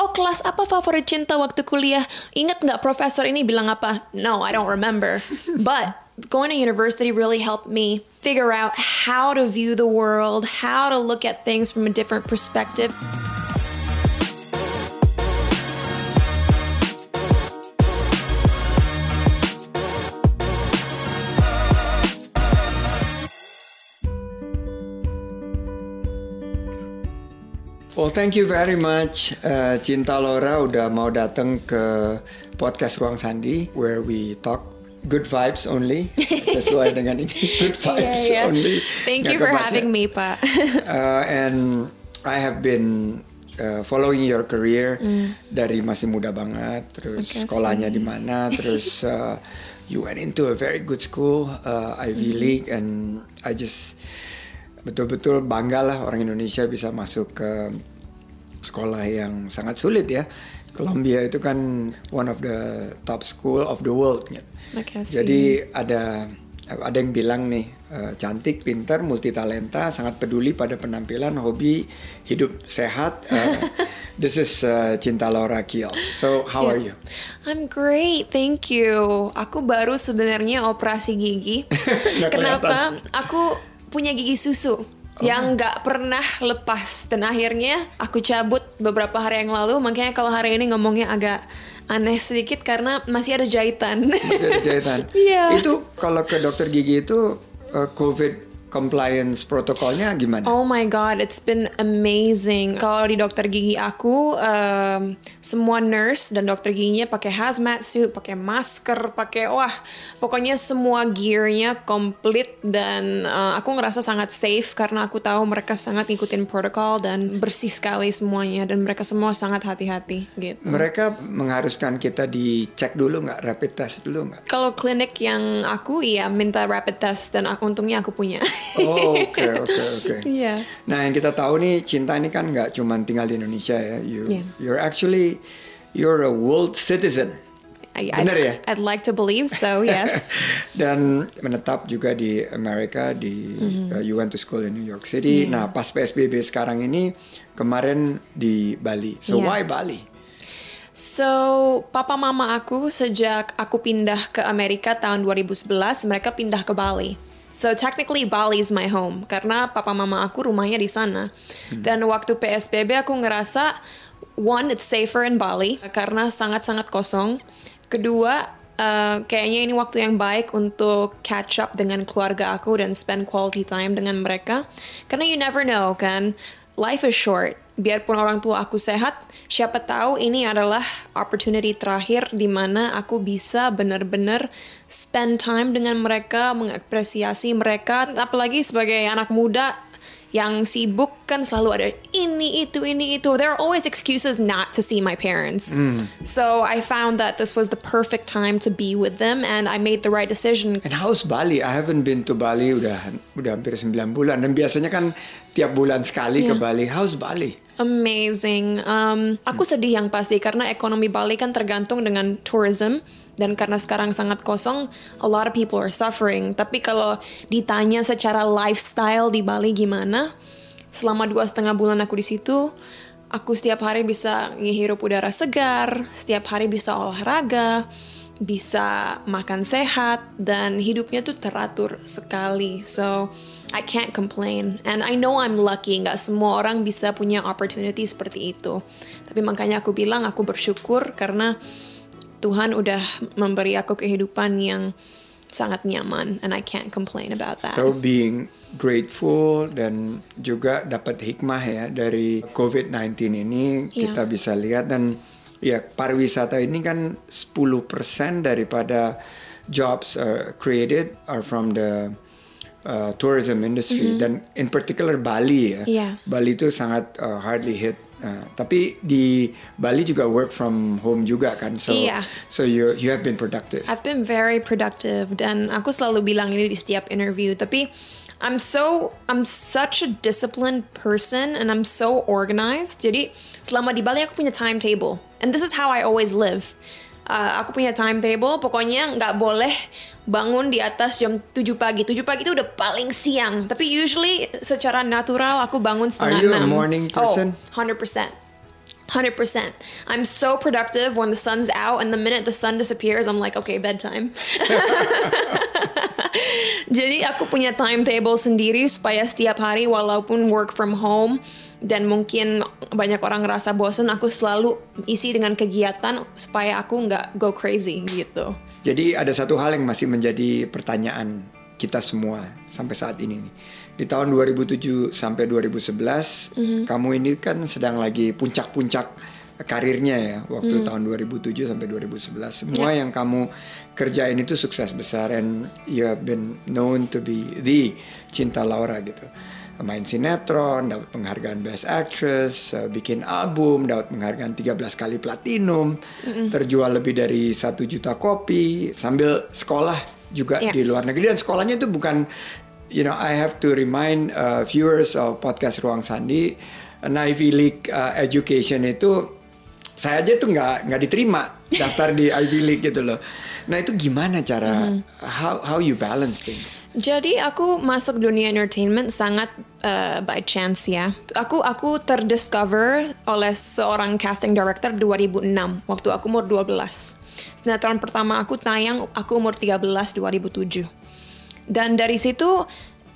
oh kelas apa favorit cinta waktu kuliah? Ingat nggak profesor ini bilang apa? No, I don't remember. But going to university really helped me figure out how to view the world, how to look at things from a different perspective. Well, thank you very much, uh, Cinta Laura udah mau datang ke podcast Ruang Sandi, where we talk good vibes only, sesuai dengan ini good vibes Yeah, yeah. only. Thank Nggak you for kebaca. having me, Pak. Uh, and I have been uh, following your career dari masih muda banget, terus Makasih. sekolahnya di mana, terus uh, you went into a very good school, uh, Ivy League, and I just betul-betul bangga lah orang Indonesia bisa masuk ke sekolah yang sangat sulit ya. Columbia itu kan one of the top school of the world. Makasih. Jadi ada ada yang bilang nih eh, cantik, pintar, multitalenta, sangat peduli pada penampilan, hobi, hidup sehat. Eh, this is eh, Cinta Laura Kiel. So how are you? I'm great, thank you. Aku baru sebenarnya operasi gigi. Kenapa? Aku punya gigi susu yang nggak pernah lepas dan akhirnya aku cabut beberapa hari yang lalu. Makanya kalau hari ini ngomongnya agak aneh sedikit karena masih ada jahitan. Masih ada jahitan. Iya. Itu kalau ke dokter gigi itu eh, COVID compliance protokolnya gimana? Oh my god, it's been amazing. Kalau di dokter gigi aku, um, semua nurse dan dokter giginya pakai hazmat suit, pakai masker, pakai wah, pokoknya semua gearnya komplit dan uh, aku ngerasa sangat safe karena aku tahu mereka sangat ngikutin protokol dan bersih sekali semuanya dan mereka semua sangat hati-hati gitu. Mereka mengharuskan kita dicek dulu nggak, rapid test dulu nggak? Kalau klinik yang aku iya minta rapid test dan aku, untungnya aku punya. Oh, oke oke oke. Iya. Nah, yang kita tahu nih Cinta ini kan nggak cuma tinggal di Indonesia ya. You Iya. you're actually you're a world citizen. I, Bener I'd, ya? I'd like to believe so, yes. Dan menetap juga di Amerika di Mm-hmm. uh, you went to school in New York City. Iya. Nah, pas PSBB sekarang ini kemarin di Bali. So Iya. why Bali? So, papa mama aku sejak aku pindah ke Amerika tahun 2011, mereka pindah ke Bali. So, technically Bali is my home karena papa mama aku rumahnya di sana. Dan waktu PSBB aku ngerasa one it's safer in Bali karena sangat-sangat kosong. Kedua, eh, kayaknya ini waktu yang baik untuk catch up dengan keluarga aku dan spend quality time dengan mereka. Karena you never know kan, life is short. Biarpun orang tua aku sehat, siapa tahu ini adalah opportunity terakhir di mana aku bisa benar-benar spend time dengan mereka, mengapresiasi mereka. Apalagi sebagai anak muda yang sibuk kan selalu ada ini itu ini itu. There are always excuses not to see my parents. So I found that this was the perfect time to be with them, and I made the right decision. And how's Bali? I haven't been to Bali udah udah hampir 9 bulan dan biasanya kan tiap bulan sekali ke Iya. Bali. How's Bali? Amazing. Um, aku sedih yang pasti karena ekonomi Bali kan tergantung dengan tourism dan karena sekarang sangat kosong, a lot of people are suffering. Tapi kalau ditanya secara lifestyle di Bali gimana, selama dua setengah bulan aku di situ, aku setiap hari bisa ngehirup udara segar, setiap hari bisa olahraga, bisa makan sehat dan hidupnya tuh teratur sekali. So I can't complain. And I know I'm lucky, nggak semua orang bisa punya opportunity seperti itu. Tapi makanya aku bilang aku bersyukur karena Tuhan udah memberi aku kehidupan yang sangat nyaman and I can't complain about that. So being grateful dan juga dapat hikmah ya dari COVID-19 ini Iya. kita bisa lihat dan ya pariwisata ini kan 10% daripada jobs uh, created are from the uh, tourism industry dan in particular Bali ya. Iya. Bali itu sangat uh, hardly hit. Uh, tapi di Bali juga work from home juga kan. So Iya. so you you have been productive. I've been very productive dan aku selalu bilang ini di setiap interview tapi I'm so I'm such a disciplined person and I'm so organized. Jadi selama di Bali aku punya timetable and this is how I always live. Uh, aku punya timetable, pokoknya nggak boleh bangun di atas jam 7 pagi. 7 pagi itu udah paling siang. Tapi usually secara natural aku bangun setengah you a enam. morning person? Oh, 100%. 100%. I'm so productive when the sun's out and the minute the sun disappears I'm like okay bedtime. Jadi aku punya timetable sendiri supaya setiap hari walaupun work from home dan mungkin banyak orang ngerasa bosen aku selalu isi dengan kegiatan supaya aku nggak go crazy gitu. Jadi ada satu hal yang masih menjadi pertanyaan kita semua sampai saat ini nih. Di tahun 2007 sampai 2011, kamu ini kan sedang lagi puncak-puncak karirnya ya waktu tahun 2007 sampai 2011. Semua yang kamu kerjain itu sukses besar and you have been known to be the Cinta Laura gitu. Main sinetron, dapat penghargaan Best Actress, uh, bikin album, dapat penghargaan 13 kali platinum, terjual lebih dari satu juta kopi, sambil sekolah juga Yeah. di luar negeri dan sekolahnya itu bukan you know I have to remind uh, viewers of podcast Ruang Sandi an Ivy League uh, education itu saya aja tuh nggak nggak diterima daftar di Ivy League gitu loh. Nah itu gimana cara how how you balance things? Jadi aku masuk dunia entertainment sangat uh, by chance ya. Aku aku terdiscover oleh seorang casting director 2006 waktu aku umur 12. Sinetron pertama aku tayang aku umur 13 2007. Dan dari situ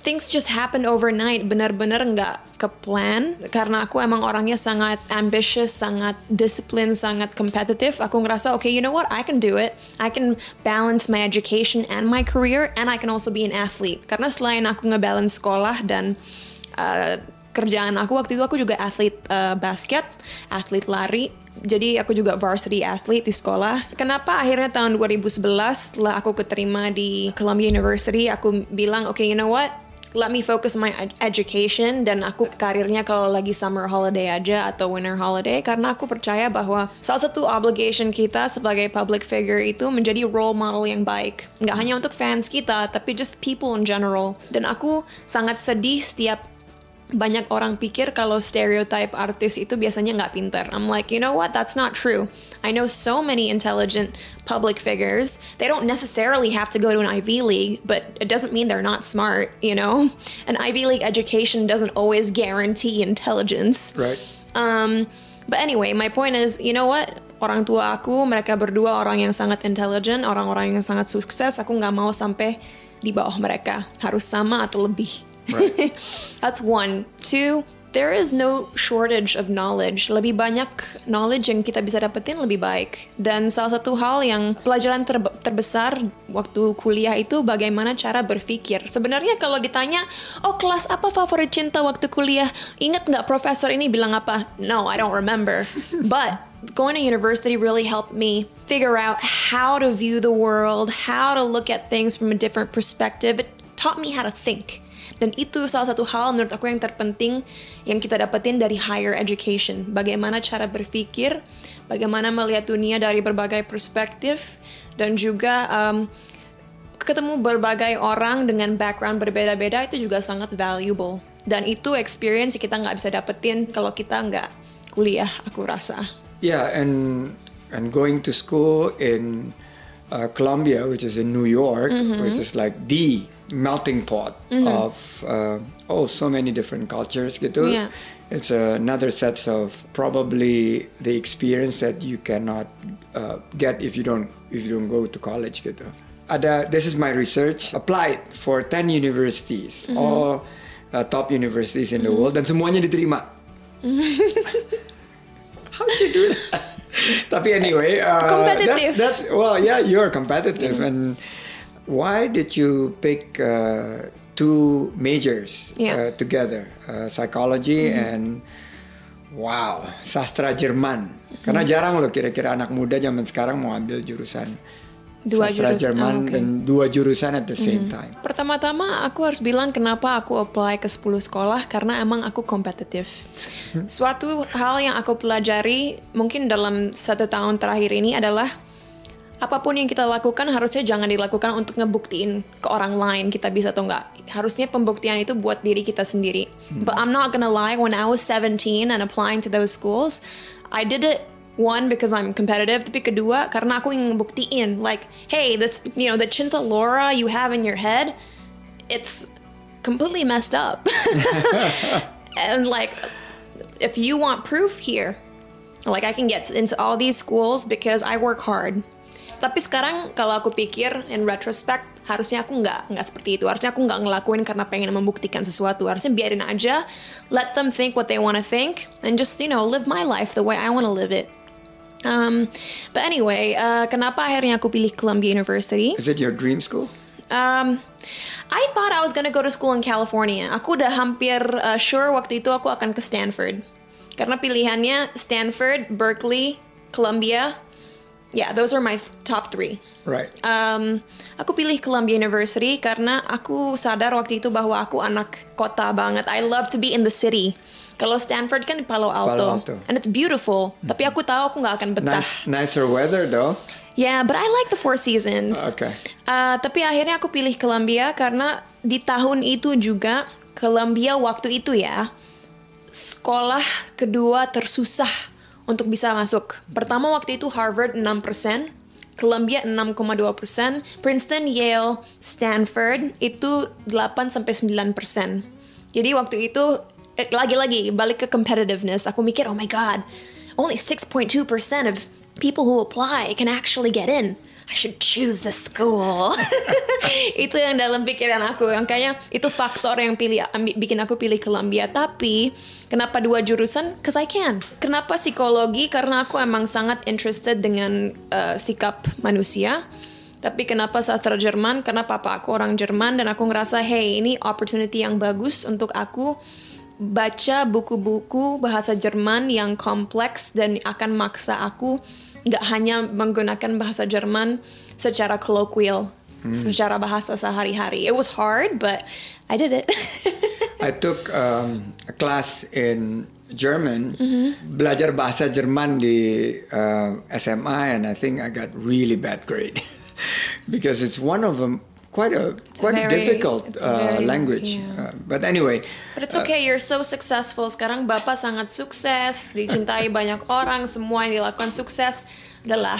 things just happen overnight benar-benar nggak ke plan karena aku emang orangnya sangat ambitious, sangat discipline, sangat competitive. Aku ngerasa okay, you know what, I can do it. I can balance my education and my career, and I can also be an athlete. Karena selain aku ngebalance sekolah dan uh, kerjaan aku waktu itu aku juga atlet uh, basket, atlet lari. Jadi aku juga varsity athlete di sekolah. Kenapa akhirnya tahun 2011 setelah aku keterima di Columbia University, aku bilang, okay, you know what? Let me focus my ed- education dan aku karirnya kalau lagi summer holiday aja atau winter holiday karena aku percaya bahwa salah satu obligation kita sebagai public figure itu menjadi role model yang baik. Nggak hanya untuk fans kita, tapi just people in general. Dan aku sangat sedih setiap banyak orang pikir kalau stereotype artis itu biasanya nggak pinter. I'm like, you know what? That's not true. I know so many intelligent public figures. They don't necessarily have to go to an Ivy League, but it doesn't mean they're not smart, you know? An Ivy League education doesn't always guarantee intelligence. Right. Um, but anyway, my point is, you know what? Orang tua aku, mereka berdua orang yang sangat intelligent, orang-orang yang sangat sukses. Aku nggak mau sampai di bawah mereka. Harus sama atau lebih. Right. That's one. Two, there is no shortage of knowledge. Lebih banyak knowledge yang kita bisa dapetin lebih baik. Dan salah satu hal yang pelajaran terbe- terbesar waktu kuliah itu bagaimana cara berpikir. Sebenarnya kalau ditanya, oh kelas apa favorit cinta waktu kuliah? Ingat nggak profesor ini bilang apa? No, I don't remember. But going to university really helped me figure out how to view the world, how to look at things from a different perspective. It taught me how to think. Dan itu salah satu hal menurut aku yang terpenting yang kita dapetin dari higher education. Bagaimana cara berpikir, bagaimana melihat dunia dari berbagai perspektif, dan juga um, ketemu berbagai orang dengan background berbeda-beda itu juga sangat valuable. Dan itu experience yang kita nggak bisa dapetin kalau kita nggak kuliah, aku rasa. Yeah, and and going to school in uh, Columbia, which is in New York, which is like the melting pot of uh, oh so many different cultures gitu. Yeah. It's another set of probably the experience that you cannot uh, get if you don't if you don't go to college gitu. Ada this is my research applied for 10 universities, all uh, top universities in the world dan semuanya diterima. How'd you do that? Tapi anyway, uh, Competitive. That's, that's well, yeah, you're competitive. And why did you pick uh, two majors Yeah. uh, together, uh, psychology and wow, sastra Jerman? Karena jarang loh kira-kira anak muda zaman sekarang mau ambil jurusan Dua sastra jurusan, Jerman oh, oke. dan dua jurusan at the same time. Pertama-tama aku harus bilang kenapa aku apply ke 10 sekolah karena emang aku kompetitif. Suatu hal yang aku pelajari mungkin dalam satu tahun terakhir ini adalah apa pun yang kita lakukan harusnya jangan dilakukan untuk ngebuktiin ke orang lain kita bisa atau enggak. Harusnya pembuktian itu buat diri kita sendiri. But I'm not gonna lie, when I was 17 and applying to those schools, I did it one because I'm competitive, tapi kedua karena aku ingin ngebuktiin like, hey, this you know the cinta Laura you have in your head, it's completely messed up. and like, if you want proof here, Like I can get into all these schools because I work hard. Tapi sekarang kalau aku pikir in retrospect harusnya aku nggak nggak seperti itu. Harusnya aku nggak ngelakuin karena pengen membuktikan sesuatu. Harusnya biarin aja, let them think what they want to think, and just you know live my life the way I want to live it. Um, but anyway, uh, kenapa akhirnya aku pilih Columbia University? Is it your dream school? Um, I thought I was gonna go to school in California. Aku udah hampir uh, sure waktu itu aku akan ke Stanford. Karena pilihannya Stanford, Berkeley, Columbia. Yeah, those are my top three. Right. Um, aku pilih Columbia University karena aku sadar waktu itu bahwa aku anak kota banget. I love to be in the city. Kalau Stanford kan di Palo Alto, Palo Alto. and it's beautiful. Tapi aku tahu aku nggak akan betah. Nice, nicer weather though. Yeah, but I like the Four Seasons. Okay. Uh, tapi akhirnya aku pilih Columbia karena di tahun itu juga Columbia waktu itu ya sekolah kedua tersusah untuk bisa masuk. Pertama waktu itu Harvard 6%, Columbia 6,2%, Princeton, Yale, Stanford itu 8 sampai 9%. Jadi waktu itu eh, lagi-lagi balik ke competitiveness. Aku mikir, oh my god, only 6.2% of people who apply can actually get in. I should choose the school. itu yang dalam pikiran aku. Yang kayaknya itu faktor yang pilih bikin aku pilih Columbia. Tapi kenapa dua jurusan? Cause I can. Kenapa psikologi? Karena aku emang sangat interested dengan uh, sikap manusia. Tapi kenapa sastra Jerman? Karena papa aku orang Jerman dan aku ngerasa, hey ini opportunity yang bagus untuk aku baca buku-buku bahasa Jerman yang kompleks dan akan maksa aku nggak hanya menggunakan bahasa Jerman secara colloquial, secara bahasa sehari-hari. It was hard, but I did it. I took um, a class in German, belajar bahasa Jerman di uh, SMA, and I think I got really bad grade because it's one of them quite a a quite a, very- difficult it's a uh, very- language. yeah. Uh, but anyway, But it's okay, you're so successful. Sekarang Bapak sangat sukses, dicintai banyak orang, semua yang dilakukan sukses. Udahlah.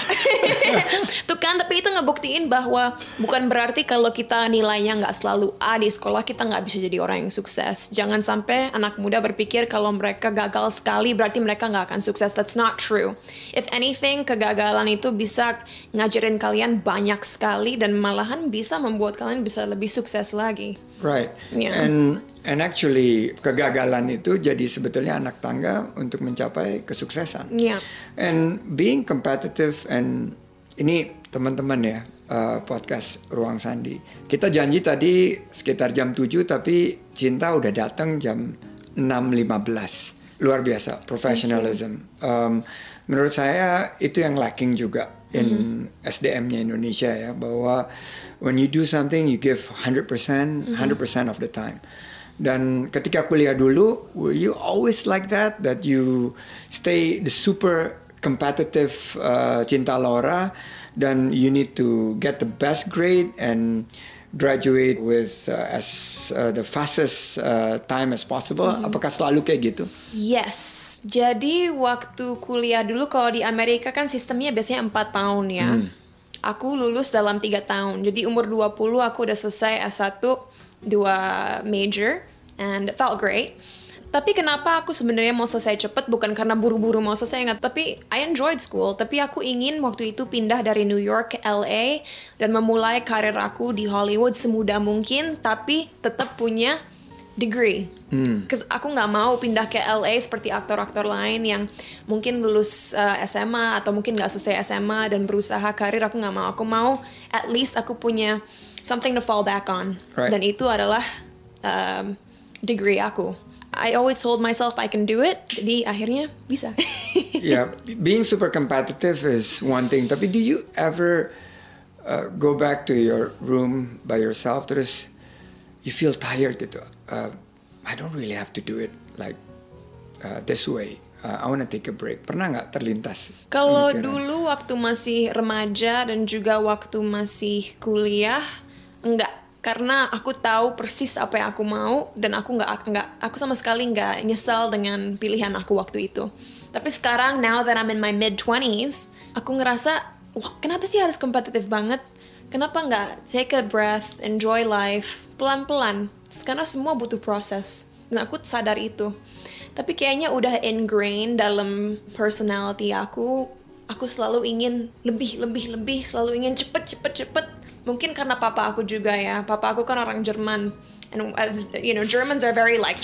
Tuh kan, tapi itu ngebuktiin bahwa bukan berarti kalau kita nilainya nggak selalu A di sekolah, kita nggak bisa jadi orang yang sukses. Jangan sampai anak muda berpikir kalau mereka gagal sekali, berarti mereka nggak akan sukses. That's not true. If anything, kegagalan itu bisa ngajarin kalian banyak sekali dan malahan bisa membuat kalian bisa lebih sukses lagi. Right. Yeah. And and actually kegagalan itu jadi sebetulnya anak tangga untuk mencapai kesuksesan. Yeah. And being competitive and ini teman-teman ya uh, podcast Ruang Sandi. Kita janji tadi sekitar jam 7 tapi cinta udah datang jam 6.15. Luar biasa professionalism. Um, menurut saya itu yang lacking juga in SDM-nya Indonesia ya bahwa when you do something you give 100% 100% of the time. Dan ketika kuliah dulu, were you always like that? That you stay the super competitive uh, cinta Laura, dan you need to get the best grade and graduate with uh, as uh, the fastest uh, time as possible. Apakah selalu kayak gitu? Yes, jadi waktu kuliah dulu kalau di Amerika kan sistemnya biasanya 4 tahun ya. Aku lulus dalam tiga tahun. Jadi umur 20 aku udah selesai S1 dua major and it felt great. Tapi kenapa aku sebenarnya mau selesai cepet bukan karena buru-buru mau selesai nggak, tapi I enjoyed school. Tapi aku ingin waktu itu pindah dari New York ke LA dan memulai karir aku di Hollywood semudah mungkin, tapi tetap punya degree. Cause aku nggak mau pindah ke LA seperti aktor-aktor lain yang mungkin lulus uh, SMA atau mungkin nggak selesai SMA dan berusaha karir. Aku nggak mau. Aku mau at least aku punya something to fall back on. Right. Dan itu adalah um, degree aku. I always told myself I can do it. Jadi akhirnya bisa. yeah, being super competitive is one thing. Tapi do you ever uh, go back to your room by yourself terus you feel tired gitu? Uh, I don't really have to do it like uh, this way. Uh, I wanna take a break. Pernah nggak terlintas? Kalau dulu waktu masih remaja dan juga waktu masih kuliah, enggak. Karena aku tahu persis apa yang aku mau dan aku nggak nggak aku sama sekali nggak nyesal dengan pilihan aku waktu itu. Tapi sekarang now that I'm in my mid 20s, aku ngerasa wah kenapa sih harus kompetitif banget? Kenapa nggak take a breath, enjoy life, pelan-pelan? Karena semua butuh proses. Dan aku sadar itu. Tapi kayaknya udah ingrained dalam personality aku. Aku selalu ingin lebih, lebih, lebih. Selalu ingin cepet, cepet, cepet. Mungkin karena papa aku juga ya. Papa aku kan orang Jerman. And as you know, Germans are very like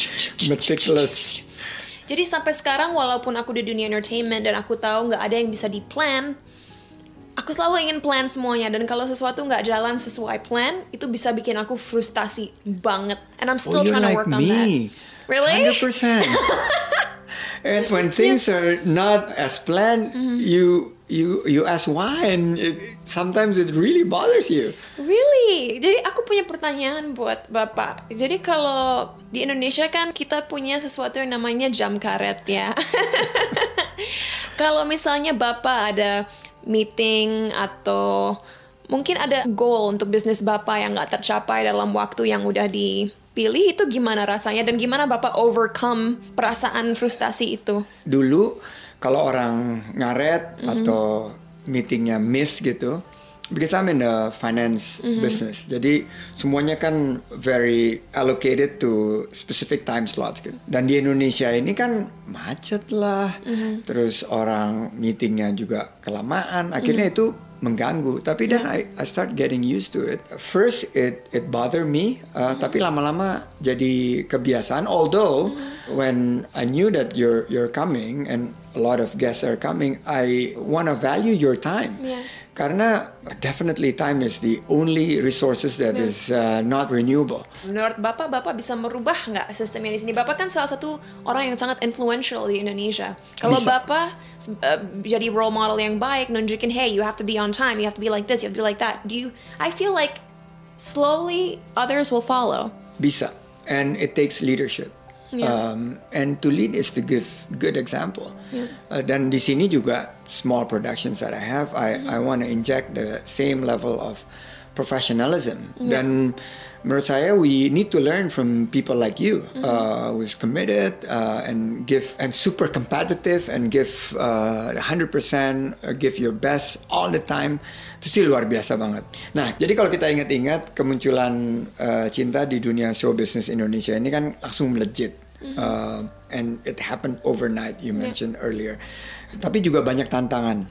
Meticulous. Jadi sampai sekarang walaupun aku di dunia entertainment dan aku tahu nggak ada yang bisa di plan, aku selalu ingin plan semuanya dan kalau sesuatu nggak jalan sesuai plan itu bisa bikin aku frustasi banget. And I'm still oh, trying like to work on me. that. Really? 100%. and when things are not as planned, Mm-hmm. you you you ask why and it, sometimes it really bothers you. Really? Jadi aku punya pertanyaan buat Bapak. Jadi kalau di Indonesia kan kita punya sesuatu yang namanya jam karet ya. kalau misalnya Bapak ada meeting atau mungkin ada goal untuk bisnis Bapak yang nggak tercapai dalam waktu yang udah dipilih itu gimana rasanya dan gimana Bapak overcome perasaan frustasi itu? Dulu kalau orang ngaret Mm-hmm. atau meetingnya miss gitu, because I'm in the finance Mm-hmm. business, jadi semuanya kan very allocated to specific time slots gitu. Dan di Indonesia ini kan macet lah, Mm-hmm. terus orang meetingnya juga kelamaan, akhirnya Mm-hmm. itu mengganggu. Tapi dan I, I start getting used to it. First it it bother me, uh, tapi lama-lama jadi kebiasaan. Although when I knew that you're you're coming and a lot of guests are coming, I wanna value your time. Yeah. Karena definitely time is the only resources that Yeah. is uh, not renewable. Menurut Bapak, Bapak bisa merubah nggak sistemnya di sini? Bapak kan salah satu orang yang sangat influential di Indonesia. Kalau Bisa. Bapak uh, jadi role model yang baik, nunjukin, hey, you have to be on time, you have to be like this, you have to be like that. Do you? I feel like slowly others will follow. Bisa, and it takes leadership. Yeah. Um, and to lead is to give good example. Uh, dan di sini juga small productions that I have, I I want to inject the same level of professionalism. Dan menurut saya we need to learn from people like you, uh, who's committed uh, and give and super competitive and give uh, 100% uh, give your best all the time. Itu sih luar biasa banget. Nah, jadi kalau kita ingat-ingat kemunculan uh, cinta di dunia show business Indonesia ini kan langsung melejit. Uh, and it happened overnight, you mentioned earlier. Tapi juga banyak tantangan.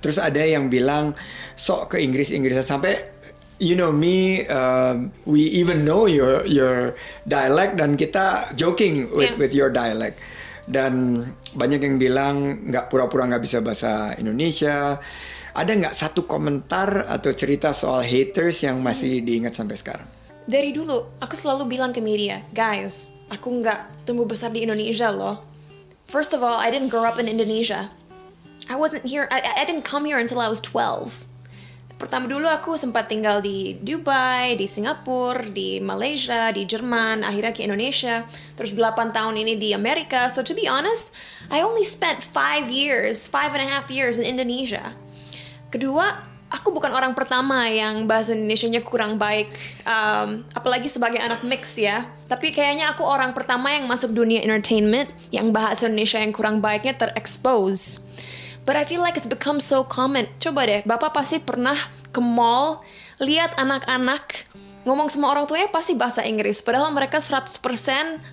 Terus ada yang bilang sok ke Inggris-Inggrisan sampai you know me, um, we even know your your dialect dan kita joking with Yeah. with your dialect. Dan banyak yang bilang nggak pura-pura nggak bisa bahasa Indonesia. Ada nggak satu komentar atau cerita soal haters yang masih diingat sampai sekarang? Dari dulu, aku selalu bilang ke media, guys, aku nggak tumbuh besar di Indonesia loh. First of all, I didn't grow up in Indonesia. I wasn't here, I, I didn't come here until I was 12. Pertama dulu aku sempat tinggal di Dubai, di Singapura, di Malaysia, di Jerman, akhirnya ke Indonesia. Terus 8 tahun ini di Amerika. So to be honest, I only spent 5 years, five and a half years in Indonesia. Kedua, aku bukan orang pertama yang bahasa Indonesianya kurang baik, um, apalagi sebagai anak mix ya. Tapi kayaknya aku orang pertama yang masuk dunia entertainment yang bahasa Indonesia yang kurang baiknya terexpose. But I feel like it's become so common. Coba deh, Bapak pasti pernah ke mall, lihat anak-anak ngomong sama orang tuanya pasti bahasa Inggris. Padahal mereka 100%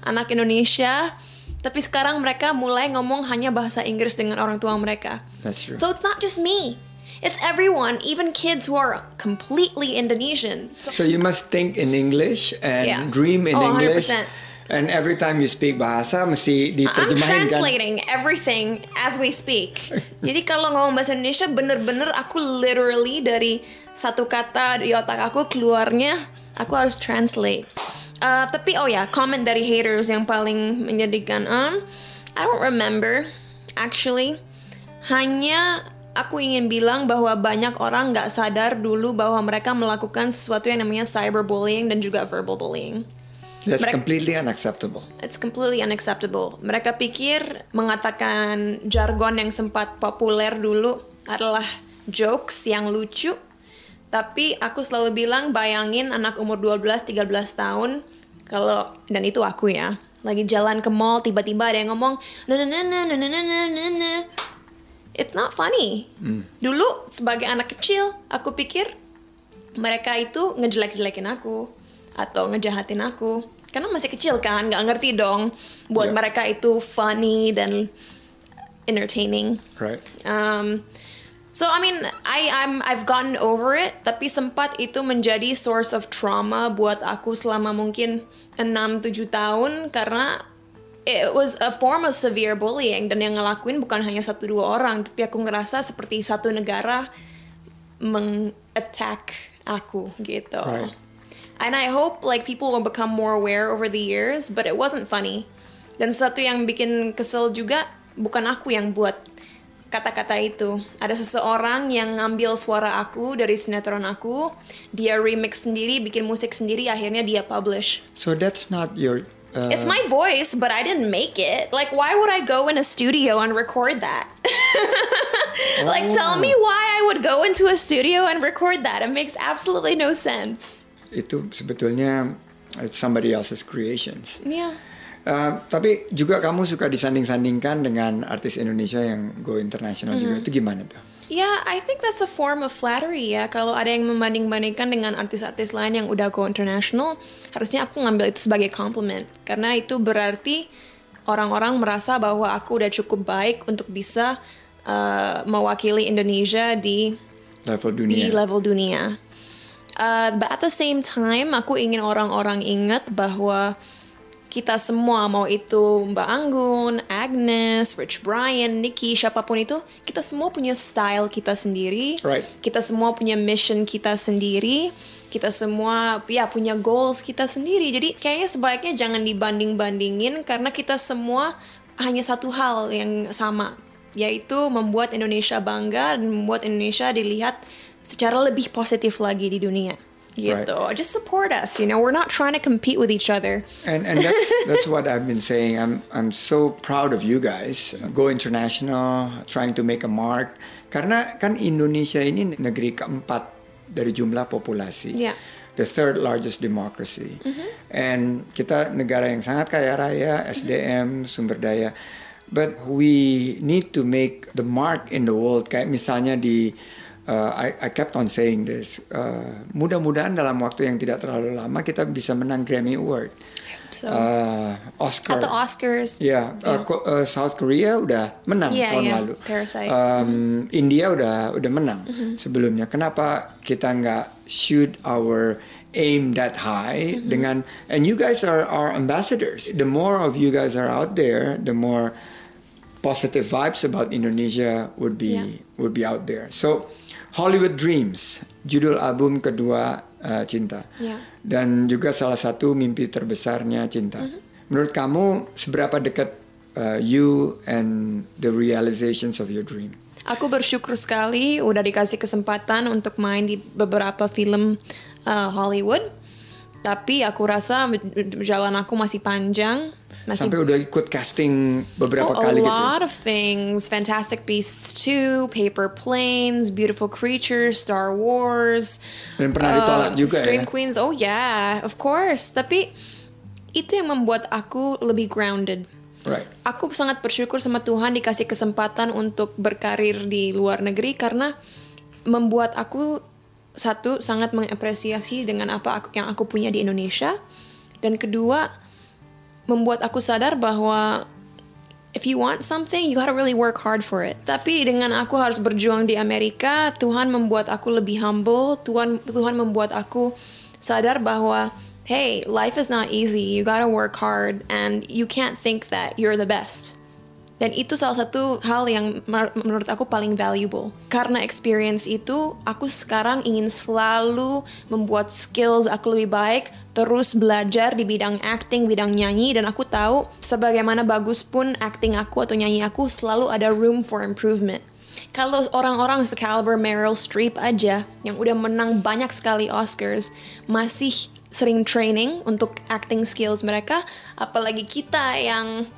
anak Indonesia, tapi sekarang mereka mulai ngomong hanya bahasa Inggris dengan orang tua mereka. That's true. So it's not just me. It's everyone, even kids who are completely Indonesian. So, So you must think in English and Yeah. dream in Oh, English. 100%. And every time you speak bahasa mesti I'm diterjemahin kan? translating everything as we speak. Jadi kalau ngomong bahasa Indonesia bener-bener aku literally dari satu kata di otak aku keluarnya aku harus translate. Uh, tapi oh ya, comment dari haters yang paling menyedihkan. Um, I don't remember actually. Hanya aku ingin bilang bahwa banyak orang nggak sadar dulu bahwa mereka melakukan sesuatu yang namanya cyberbullying dan juga verbal bullying. That's Mereka- completely unacceptable. It's completely unacceptable. Mereka pikir mengatakan jargon yang sempat populer dulu adalah jokes yang lucu. Tapi aku selalu bilang bayangin anak umur 12-13 tahun kalau dan itu aku ya. Lagi jalan ke mall tiba-tiba ada yang ngomong na na na na na na na na na. It's not funny. Dulu sebagai anak kecil aku pikir mereka itu ngejelek-jelekin aku atau ngejahatin aku. karena masih kecil kan nggak ngerti dong buat Yeah. mereka itu funny dan entertaining Right. Um, so I mean, I I'm I've gotten over it, tapi sempat itu menjadi source of trauma buat aku selama mungkin 6-7 tahun karena it was a form of severe bullying dan yang ngelakuin bukan hanya satu dua orang, tapi aku ngerasa seperti satu negara meng-attack aku gitu. Right. And I hope like people will become more aware over the years, but it wasn't funny. Dan satu yang bikin kesel juga bukan aku yang buat kata-kata itu. Ada seseorang yang ngambil suara aku dari sinetron aku, dia remix sendiri, bikin musik sendiri, akhirnya dia publish. So that's not your. Uh, It's my voice, but I didn't make it. Like, why would I go in a studio and record that? like, tell me why I would go into a studio and record that. It makes absolutely no sense. Itu sebetulnya it's somebody else's creations. Yeah. Uh, tapi juga kamu suka disanding-sandingkan dengan artis Indonesia yang go international juga. Itu gimana tuh? Yeah, I think that's a form of flattery ya. Kalau ada yang membanding-bandingkan dengan artis-artis lain yang udah go international, harusnya aku ngambil itu sebagai compliment. Karena itu berarti orang-orang merasa bahwa aku udah cukup baik untuk bisa uh, mewakili Indonesia di Level di dunia. level dunia. Uh, but at the same time, aku ingin orang-orang ingat bahwa kita semua mau itu Mbak Anggun, Agnes, Rich Brian, Nicky, siapa pun itu, kita semua punya style kita sendiri. Right. Kita semua punya mission kita sendiri. Kita semua ya punya goals kita sendiri. Jadi kayaknya sebaiknya jangan dibanding-bandingin karena kita semua hanya satu hal yang sama, yaitu membuat Indonesia bangga dan membuat Indonesia dilihat secara lebih positif lagi di dunia. Gitu. Just support us, you know. We're not trying to compete with each other. And and that's that's what I've been saying. I'm I'm so proud of you guys. Go international, trying to make a mark. Karena kan Indonesia ini negeri keempat dari jumlah populasi. Yeah. The third largest democracy. And kita negara yang sangat kaya raya, SDM, sumber daya. But we need to make the mark in the world. Kayak misalnya di uh, I, I kept on saying this. Uh, mudah-mudahan dalam waktu yang tidak terlalu lama kita bisa menang Grammy Award, So uh, Oscar. at the Oscars, Ya, uh, Ko- uh, South Korea udah menang Iya, tahun iya, lalu. Parasite. Um, India udah udah menang sebelumnya. Kenapa kita nggak shoot our aim that high dengan and you guys are our ambassadors. The more of you guys are out there, the more positive vibes about Indonesia would be Yeah. would be out there. So Hollywood Dreams, judul album kedua uh, Cinta. Yeah. Dan juga salah satu mimpi terbesarnya Cinta. Menurut kamu seberapa dekat uh, you and the realizations of your dream? Aku bersyukur sekali udah dikasih kesempatan untuk main di beberapa film uh, Hollywood. Tapi aku rasa jalan aku masih panjang, masih Sampai udah ikut casting beberapa Oh, kali a gitu. lot of things. Fantastic Beasts 2, Paper Planes, Beautiful Creatures, Star Wars. Dan pernah ditolak uh, juga Scream ya? Queens. Oh yeah, of course. Tapi itu yang membuat aku lebih grounded. Right. Aku sangat bersyukur sama Tuhan dikasih kesempatan untuk berkarir di luar negeri karena membuat aku satu sangat mengapresiasi dengan apa aku- yang aku punya di Indonesia dan kedua membuat aku sadar bahwa if you want something you gotta really work hard for it. Tapi dengan aku harus berjuang di Amerika, Tuhan membuat aku lebih humble. Tuhan Tuhan membuat aku sadar bahwa hey, life is not easy. You gotta work hard and you can't think that you're the best. Dan itu salah satu hal yang menurut aku paling valuable. Karena experience itu, aku sekarang ingin selalu membuat skills aku lebih baik, terus belajar di bidang acting, bidang nyanyi, dan aku tahu sebagaimana bagus pun acting aku atau nyanyi aku selalu ada room for improvement. Kalau orang-orang sekaliber Meryl Streep aja, yang udah menang banyak sekali Oscars, masih sering training untuk acting skills mereka, apalagi kita yang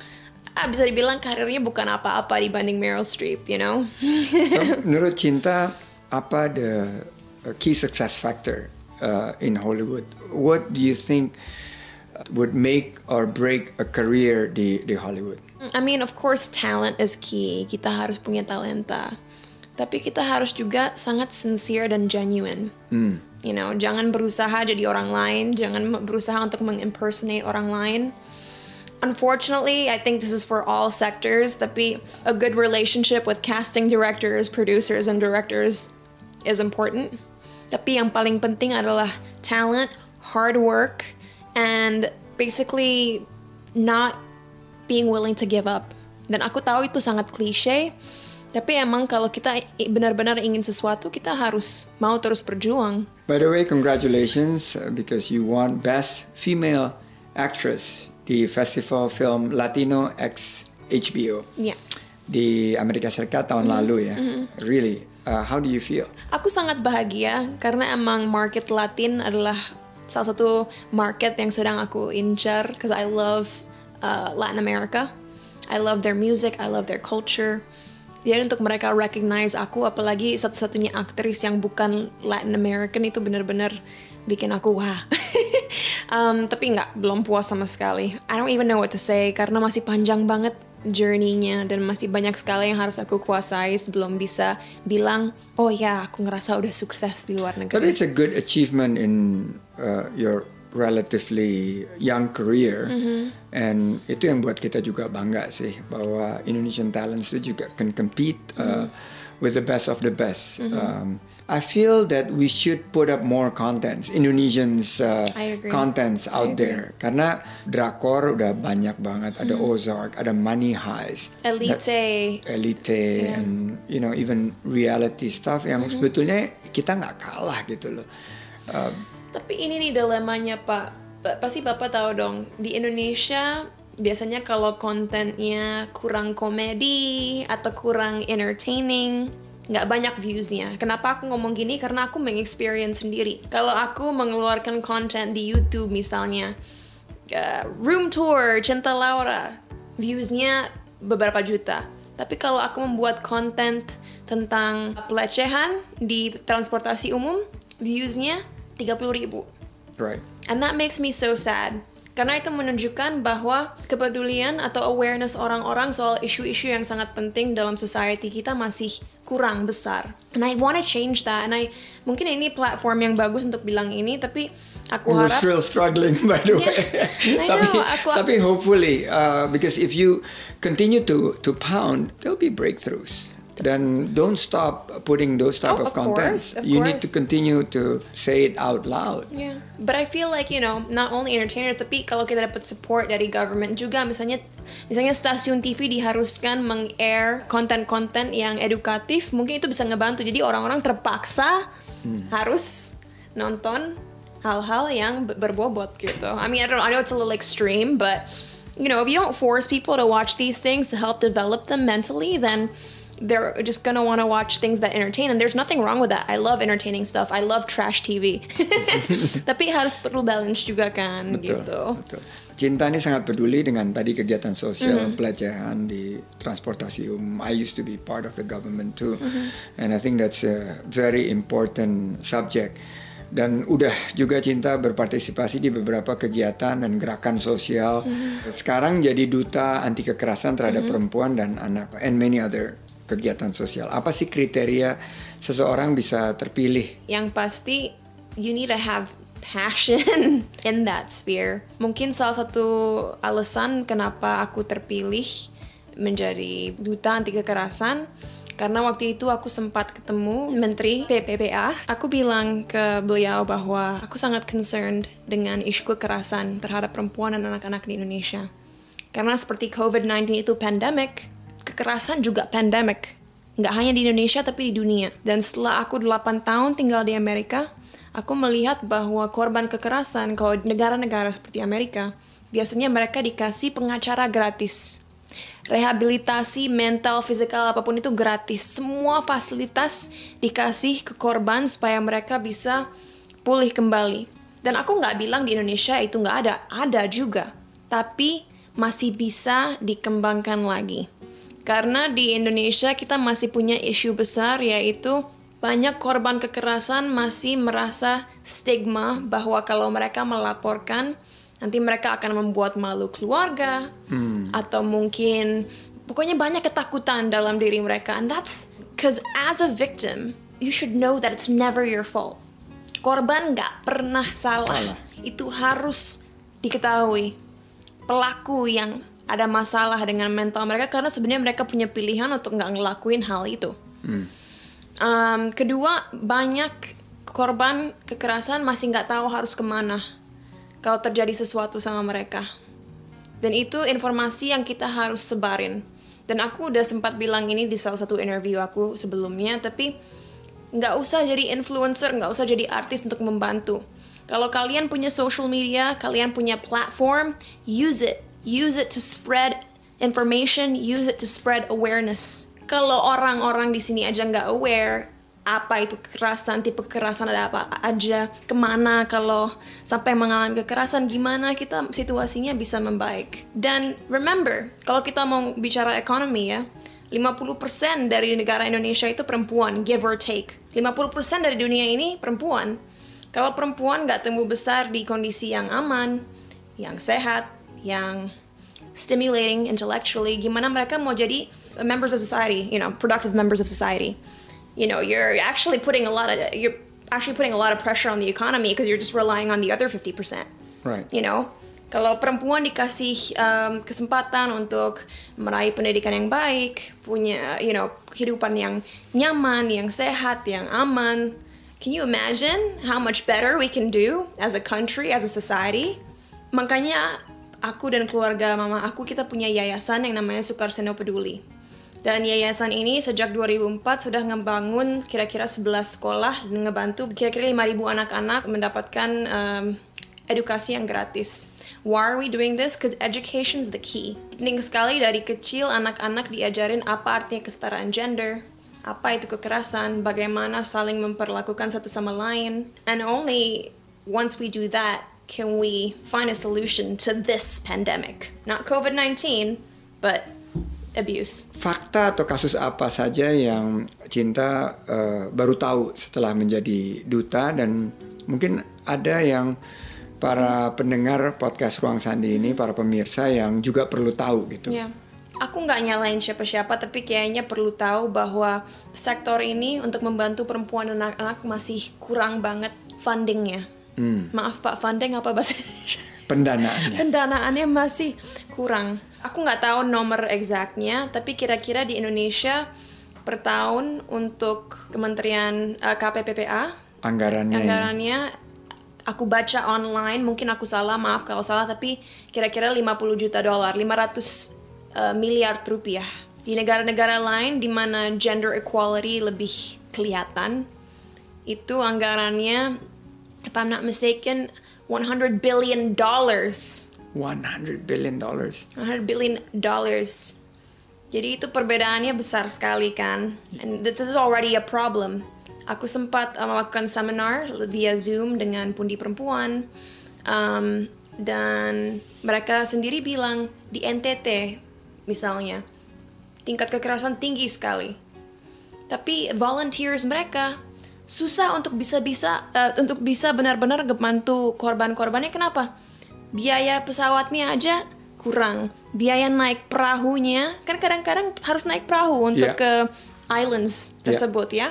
ah, bisa dibilang karirnya bukan apa-apa dibanding Meryl Streep, you know? So, menurut Cinta, apa the uh, key success factor uh, in Hollywood? What do you think would make or break a career di di Hollywood? I mean, of course, talent is key. Kita harus punya talenta. Tapi kita harus juga sangat sincere dan genuine. You know, jangan berusaha jadi orang lain, jangan berusaha untuk mengimpersonate orang lain. Unfortunately, I think this is for all sectors, tapi a good relationship with casting directors, producers, and directors is important. Tapi yang paling penting adalah talent, hard work, and basically not being willing to give up. Dan aku tahu itu sangat klise, tapi emang kalau kita benar-benar ingin sesuatu, kita harus mau terus berjuang. By the way, congratulations uh, because you won Best Female Actress di Festival Film Latino X HBO Ya. di Amerika Serikat tahun lalu ya. Really, uh, how do you feel? Aku sangat bahagia karena emang market Latin adalah salah satu market yang sedang aku incar because I love uh, Latin America. I love their music, I love their culture. Jadi untuk mereka recognize aku, apalagi satu-satunya aktris yang bukan Latin American itu benar-benar bikin aku wah. um, tapi nggak, belum puas sama sekali. I don't even know what to say karena masih panjang banget journey-nya dan masih banyak sekali yang harus aku kuasai sebelum bisa bilang, oh ya aku ngerasa udah sukses di luar But negeri. it's a good achievement in uh, your relatively young career, and itu yang buat kita juga bangga sih bahwa Indonesian talents itu juga can compete uh, with the best of the best. Um, I feel that we should put up more contents, Indonesians uh, contents out there, karena drakor udah banyak banget. Ada Ozark, ada Money Heist, Elite, elite and you know even reality stuff yang sebetulnya kita nggak kalah gitu loh. Uh, Tapi ini nih dilemanya Pak. Pa- Pasti Bapak tahu dong, di Indonesia biasanya kalau kontennya kurang komedi atau kurang entertaining, nggak banyak viewsnya. Kenapa aku ngomong gini? Karena aku mengexperience sendiri. Kalau aku mengeluarkan konten di YouTube misalnya, uh, room tour Cinta Laura, viewsnya beberapa juta. Tapi kalau aku membuat konten tentang pelecehan di transportasi umum, viewsnya 30 ribu. right. And that makes me so sad. Karena itu menunjukkan bahwa kepedulian atau awareness orang-orang soal isu-isu yang sangat penting dalam society kita masih kurang besar. And I want to change that. And I mungkin ini platform yang bagus untuk bilang ini, tapi aku We're harap still struggling by the Yeah, way. I tapi know, aku- tapi hopefully uh, because if you continue to to pound, there'll be breakthroughs. Then don't stop putting those type Oh, of, of contents. course, of you need to course. continue to say it out loud. Yeah, but I feel like you know not only entertainers tapi kalau kita dapat support dari government juga misalnya misalnya stasiun TV diharuskan meng-air konten-konten yang edukatif mungkin itu bisa ngebantu jadi orang-orang terpaksa harus nonton hal-hal yang ber- berbobot gitu. I mean I don't I know it's a little extreme but you know if you don't force people to watch these things to help develop them mentally then they're just gonna want to watch things that entertain and there's nothing wrong with that I love entertaining stuff I love trash TV tapi harus perlu balance juga kan Betul, gitu betul. Cinta ini sangat peduli dengan tadi kegiatan sosial Mm-hmm. pelecehan di transportasi umum. I used to be part of the government too, Mm-hmm. and I think that's a very important subject. Dan udah juga Cinta berpartisipasi di beberapa kegiatan dan gerakan sosial. Mm-hmm. Sekarang jadi duta anti kekerasan terhadap perempuan dan anak, and many other kegiatan sosial. Apa sih kriteria seseorang bisa terpilih? yang pasti you need to have passion in that sphere. Mungkin salah satu alasan kenapa aku terpilih menjadi duta anti kekerasan karena waktu itu aku sempat ketemu Menteri PPPA. Aku bilang ke beliau bahwa aku sangat concerned dengan isu kekerasan terhadap perempuan dan anak-anak di Indonesia. Karena seperti COVID-19 itu pandemic, kekerasan juga pandemic. Nggak hanya di Indonesia tapi di dunia. Dan setelah aku 8 tahun tinggal di Amerika, aku melihat bahwa korban kekerasan kalau negara-negara seperti Amerika, biasanya mereka dikasih pengacara gratis. Rehabilitasi mental, fisikal, apa pun itu gratis. Semua fasilitas dikasih ke korban supaya mereka bisa pulih kembali. Dan aku nggak bilang di Indonesia itu nggak ada, ada juga. Tapi masih bisa dikembangkan lagi. Karena di Indonesia kita masih punya isu besar yaitu banyak korban kekerasan masih merasa stigma bahwa kalau mereka melaporkan nanti mereka akan membuat malu keluarga atau mungkin pokoknya banyak ketakutan dalam diri mereka and that's because as a victim you should know that it's never your fault korban nggak pernah salah. Salah. Itu harus diketahui. Pelaku yang ada masalah dengan mental mereka karena sebenarnya mereka punya pilihan untuk nggak ngelakuin hal itu. Um, kedua, banyak korban kekerasan masih nggak tahu harus ke mana kalau terjadi sesuatu sama mereka. Dan itu informasi yang kita harus sebarin. Dan aku udah sempat bilang ini di salah satu interview aku sebelumnya, tapi nggak usah jadi influencer, nggak usah jadi artis untuk membantu. Kalau kalian punya social media, kalian punya platform, use it. Use it to spread information, use it to spread awareness. Kalau orang-orang di sini aja nggak aware, apa itu kekerasan, tipe kekerasan ada apa aja, ke mana kalau sampai mengalami kekerasan, gimana kita situasinya bisa membaik. Dan remember, kalau kita mau bicara ekonomi ya, 50% dari negara Indonesia itu perempuan, give or take. 50% dari dunia ini perempuan. Kalau perempuan nggak tumbuh besar di kondisi yang aman, yang sehat, yang stimulating intellectually, gimana mereka mau jadi members of society, you know, productive members of society. You know, you're actually putting a lot of you're actually putting a lot of pressure on the economy because you're just relying on the other 50%. Right. You know, kalau perempuan dikasih um, kesempatan untuk meraih pendidikan yang baik, punya you know kehidupan yang nyaman, yang sehat, yang aman, can you imagine how much better we can do as a country, as a society? Makanya aku dan keluarga mama aku kita punya yayasan yang namanya Sukarseno Peduli. Dan yayasan ini sejak 2004 sudah ngebangun kira-kira 11 sekolah dan ngebantu kira-kira 5.000 anak-anak mendapatkan um, edukasi yang gratis. Why are we doing this? Because education is the key. Penting sekali dari kecil anak-anak diajarin apa artinya kesetaraan gender, apa itu kekerasan, bagaimana saling memperlakukan satu sama lain. And only once we do that can we find a solution to this pandemic. Not COVID-19, but abuse. Fakta atau kasus apa saja yang Cinta eh, baru tahu setelah menjadi duta dan mungkin ada yang para pendengar podcast Ruang Sandi ini, para pemirsa yang juga perlu tahu gitu. Ya. Aku nggak nyalain siapa-siapa, tapi kayaknya perlu tahu bahwa sektor ini untuk membantu perempuan dan anak-anak masih kurang banget fundingnya. Maaf Pak, funding apa bahasa Indonesia? Pendanaannya. Pendanaannya masih kurang. Aku nggak tahu nomor exactnya, tapi kira-kira di Indonesia per tahun untuk Kementerian eh, KPPPA Anggarannya. ya. anggarannya aku baca online mungkin aku salah maaf kalau salah tapi kira-kira 50 juta dolar 500 uh, miliar rupiah di negara-negara lain di mana gender equality lebih kelihatan itu anggarannya if I'm not mistaken 100 billion dollars 100 billion dollars. 100 billion dollars. Jadi itu perbedaannya besar sekali kan. And this is already a problem. Aku sempat uh, melakukan seminar via Zoom dengan pundi perempuan. Um, dan mereka sendiri bilang di NTT misalnya tingkat kekerasan tinggi sekali. Tapi volunteers mereka susah untuk bisa-bisa uh, untuk bisa benar-benar membantu korban-korbannya kenapa? Biaya pesawatnya aja kurang. Biaya naik perahunya kan kadang-kadang harus naik perahu untuk Yeah. ke islands Yeah. tersebut ya.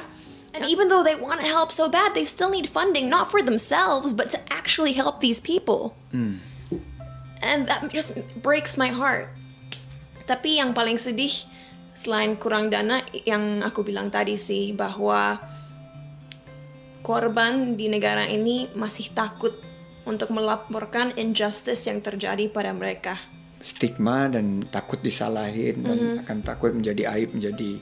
And even though they want to help so bad, they still need funding not for themselves but to actually help these people. And that just breaks my heart. Tapi yang paling sedih selain kurang dana yang aku bilang tadi sih bahwa korban di negara ini masih takut untuk melaporkan injustice yang terjadi pada mereka. Stigma dan takut disalahin dan Mm-hmm. akan takut menjadi aib menjadi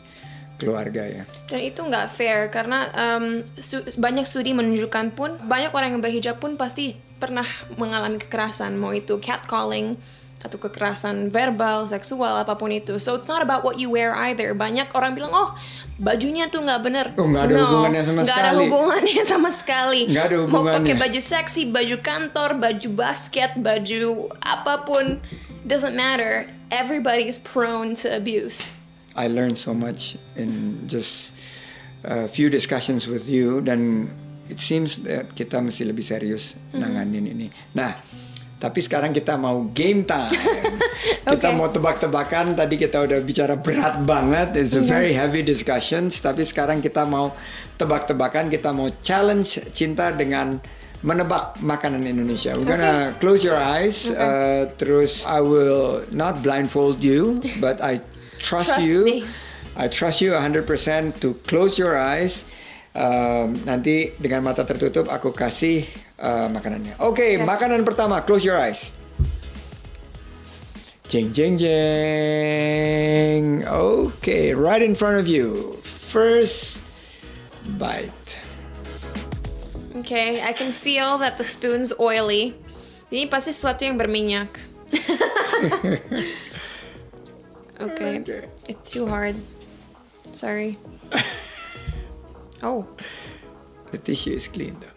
keluarga ya. Dan itu nggak fair karena um, stu- banyak studi menunjukkan pun banyak orang yang berhijab pun pasti pernah mengalami kekerasan mau itu catcalling atau kekerasan verbal, seksual apa pun itu. So it's not about what you wear either. Banyak orang bilang oh bajunya tuh nggak bener. Oh, nggak ada hubungannya sama ada sekali. hubungannya sama sekali. Nggak ada Mau pakai hubungannya. baju seksi, baju kantor, baju basket, baju apa pun doesn't matter. Everybody is prone to abuse. I learned so much in just a few discussions with you dan it seems that kita mesti lebih serius nanganin ini. Nah, Tapi sekarang kita mau game time. Kita Oke. mau tebak-tebakan. Tadi kita udah bicara berat banget. It's a very heavy discussions. Tapi sekarang kita mau tebak-tebakan. Kita mau challenge cinta dengan menebak makanan Indonesia. We're gonna close your eyes. uh, terus I will not blindfold you, but I trust, Trust you. me. I trust you 100% to close your eyes. Um, nanti dengan mata tertutup aku kasih uh, makanannya. Oke, makanan pertama. Close your eyes. Jeng jeng jeng. Okay, right in front of you. First bite. Okay, I can feel that the spoon's oily. Ini pasti sesuatu yang berminyak. okay. Okay. It's too hard. Sorry. oh, The tissue is clean though.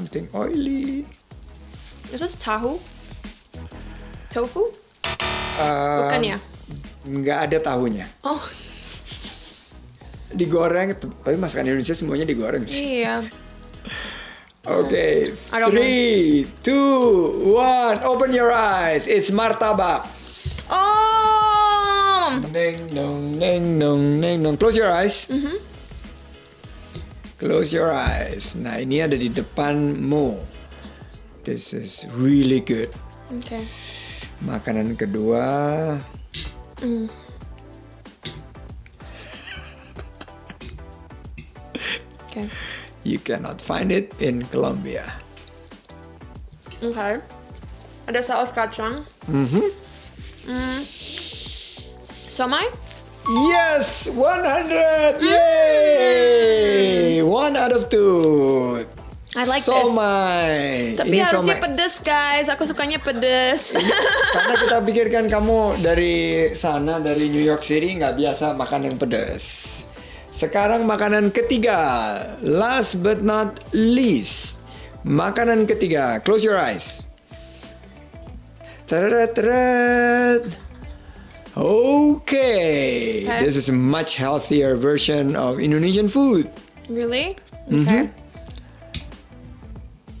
Something oily. this is tahu? Tofu? Uh, Bukan ya? Nggak ada tahunya. Oh, Digoreng, tapi masakan Indonesia semuanya digoreng sih. iya. Okay, I don't three, two, one. Open your eyes. It's martabak. Oh! Neng neng dong, neng dong. Close your eyes. Close your eyes. Nah ini ada di depanmu. This is really good. Okay. Makanan kedua. Okay. You cannot find it in Colombia. Okay. Ada saus kacang. Mhm. Mm. Somai? Yes, 100! Yay! One out of two. I like this. somai. Tapi Ini harusnya somai. pedes guys. Aku sukanya pedes. Karena kita pikirkan kamu dari sana dari New York City nggak biasa makan yang pedas. Sekarang makanan ketiga, last but not least, makanan ketiga. Close your eyes. Teret, teret. Okay, Okay. this is a much healthier version of Indonesian food. really? Mm-hmm. Okay.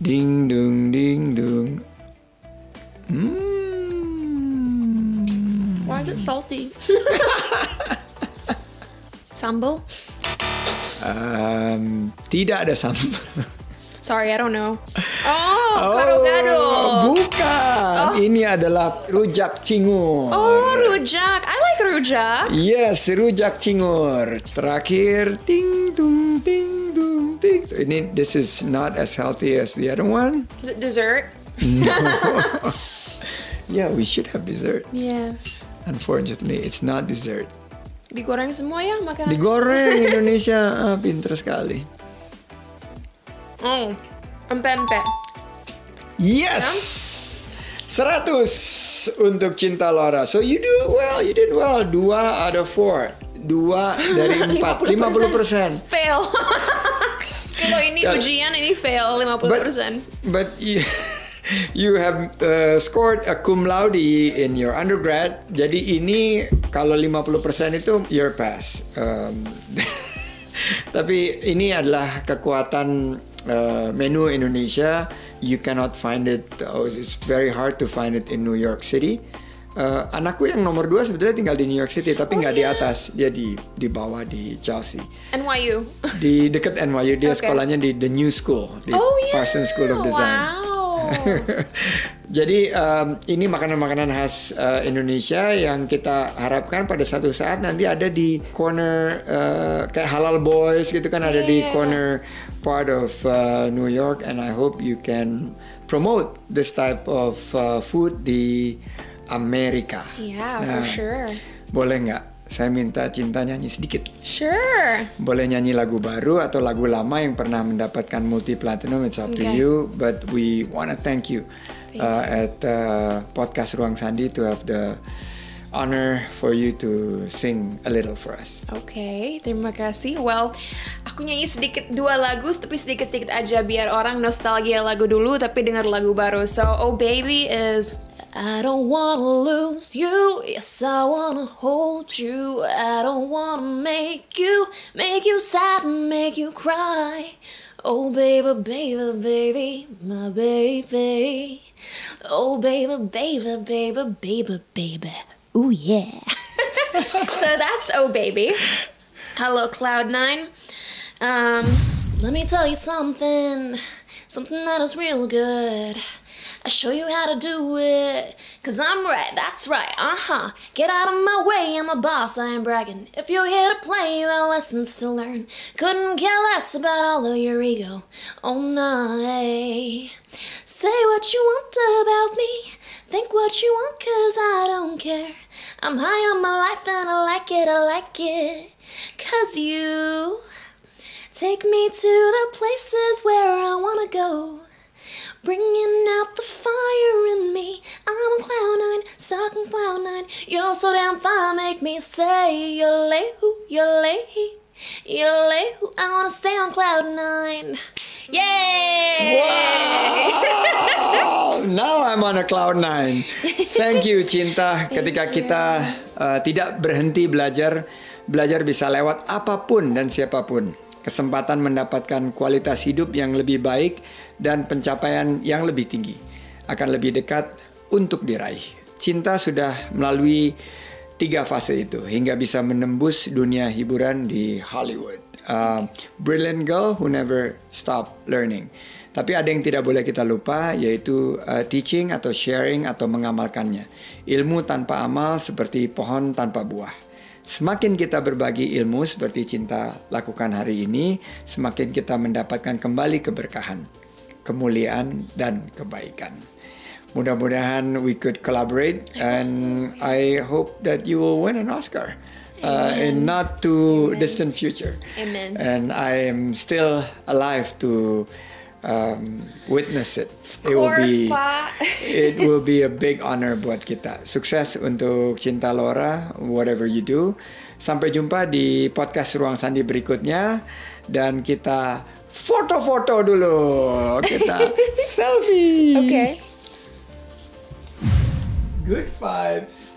Ding dung ding dung. Mm. Why is it salty? Sambal? Um, tidak ada sambal. Sorry, I don't know. Oh, gado-gado. bukan. Ini adalah rujak cingur. Oh, rujak. I like rujak. Yes, rujak cingur. Terakhir, ting dung ting dung ting. Ini this is not as healthy as the other one. Is it dessert? Yeah, we should have dessert. Yeah. Unfortunately, it's not dessert. Digoreng semua ya makanan? Digoreng Indonesia, ah, pinter sekali. Oh, empe-empe. Yes. 100 untuk Cinta Laura. So you do well, you did well. Dua out of four. Dua dari empat. 50 persen. Fail. Kalau ini Ya. ujian, ini fail 50%. But you, you have uh, scored a cum laude in your undergrad. Jadi ini kalau 50% itu your pass. Um, tapi ini adalah kekuatan uh, menu Indonesia. You cannot find it. Oh, it's very hard to find it in New York City. Uh, anakku yang nomor dua sebetulnya tinggal di New York City, tapi Oh, nggak di iya. atas. Dia di di bawah di Chelsea. NYU. Di dekat NYU dia Oke. sekolahnya di The New School di oh yeah. Parsons School of Design. Wow. Jadi um, ini makanan-makanan khas uh, Indonesia yang kita harapkan pada satu saat nanti ada di corner uh, kayak Halal Boys gitu kan ada di Yeah. corner part of uh, New York and I hope you can promote this type of uh, food di Amerika. yeah, Nah, for sure. Boleh nggak? Saya minta cinta nyanyi sedikit. Sure. Boleh nyanyi lagu baru atau lagu lama yang pernah mendapatkan multi platinum it's up to Okay. you but we wanna thank you uh, at uh, podcast Ruang Sandi to have the honor for you to sing a little for us. Oke, terima kasih. Well, aku nyanyi sedikit dua lagu, tapi sedikit-sedikit aja biar orang nostalgia lagu dulu, tapi dengar lagu baru. So, Oh Baby is I don't wanna lose you. Yes, I wanna hold you. I don't wanna make you, make you sad and make you cry. Oh, baby, baby, baby, my baby. Oh, baby, baby, baby, baby, baby. Ooh, yeah. so that's Oh, baby. Hello, Cloud9. Um, let me tell you something. Something that is real good. I show you how to do it. Cause I'm right, that's right, uh huh. Get out of my way, I'm a boss, I ain't bragging. If you're here to play, you got lessons to learn. Couldn't care less about all of your ego. Oh no. Say what you want about me. Think what you want, cause I don't care. I'm high on my life and I like it, I like it. Cause you take me to the places where I wanna go. Bringing out the fire in me. I'm a cloud nine, stuck in cloud nine. You're so damn fine, make me say you're late, you're late, you're late. I wanna stay on cloud nine. Yay! Wow! Now I'm on a cloud nine. Thank you Cinta. Ketika kita uh, tidak berhenti belajar, belajar bisa lewat apa pun dan siapa pun. Kesempatan mendapatkan kualitas hidup yang lebih baik dan pencapaian yang lebih tinggi akan lebih dekat untuk diraih. Cinta sudah melalui tiga fase itu hingga bisa menembus dunia hiburan di Hollywood. Uh, brilliant girl who never stop learning. Tapi ada yang tidak boleh kita lupa yaitu uh, teaching atau sharing atau mengamalkannya. Ilmu tanpa amal seperti pohon tanpa buah. Semakin kita berbagi ilmu seperti cinta lakukan hari ini, semakin kita mendapatkan kembali keberkahan, kemuliaan, dan kebaikan. Mudah-mudahan we could collaborate, and I hope that you will win an Oscar. Uh, in not too Amen. distant future. Amen. And I am still alive to um, witness it. It Course, Pak. it will be a big honor buat kita. Sukses untuk Cinta Lora, whatever you do. Sampai jumpa di podcast Ruang Sandi berikutnya dan kita foto-foto dulu. Kita selfie. Okay. Good vibes.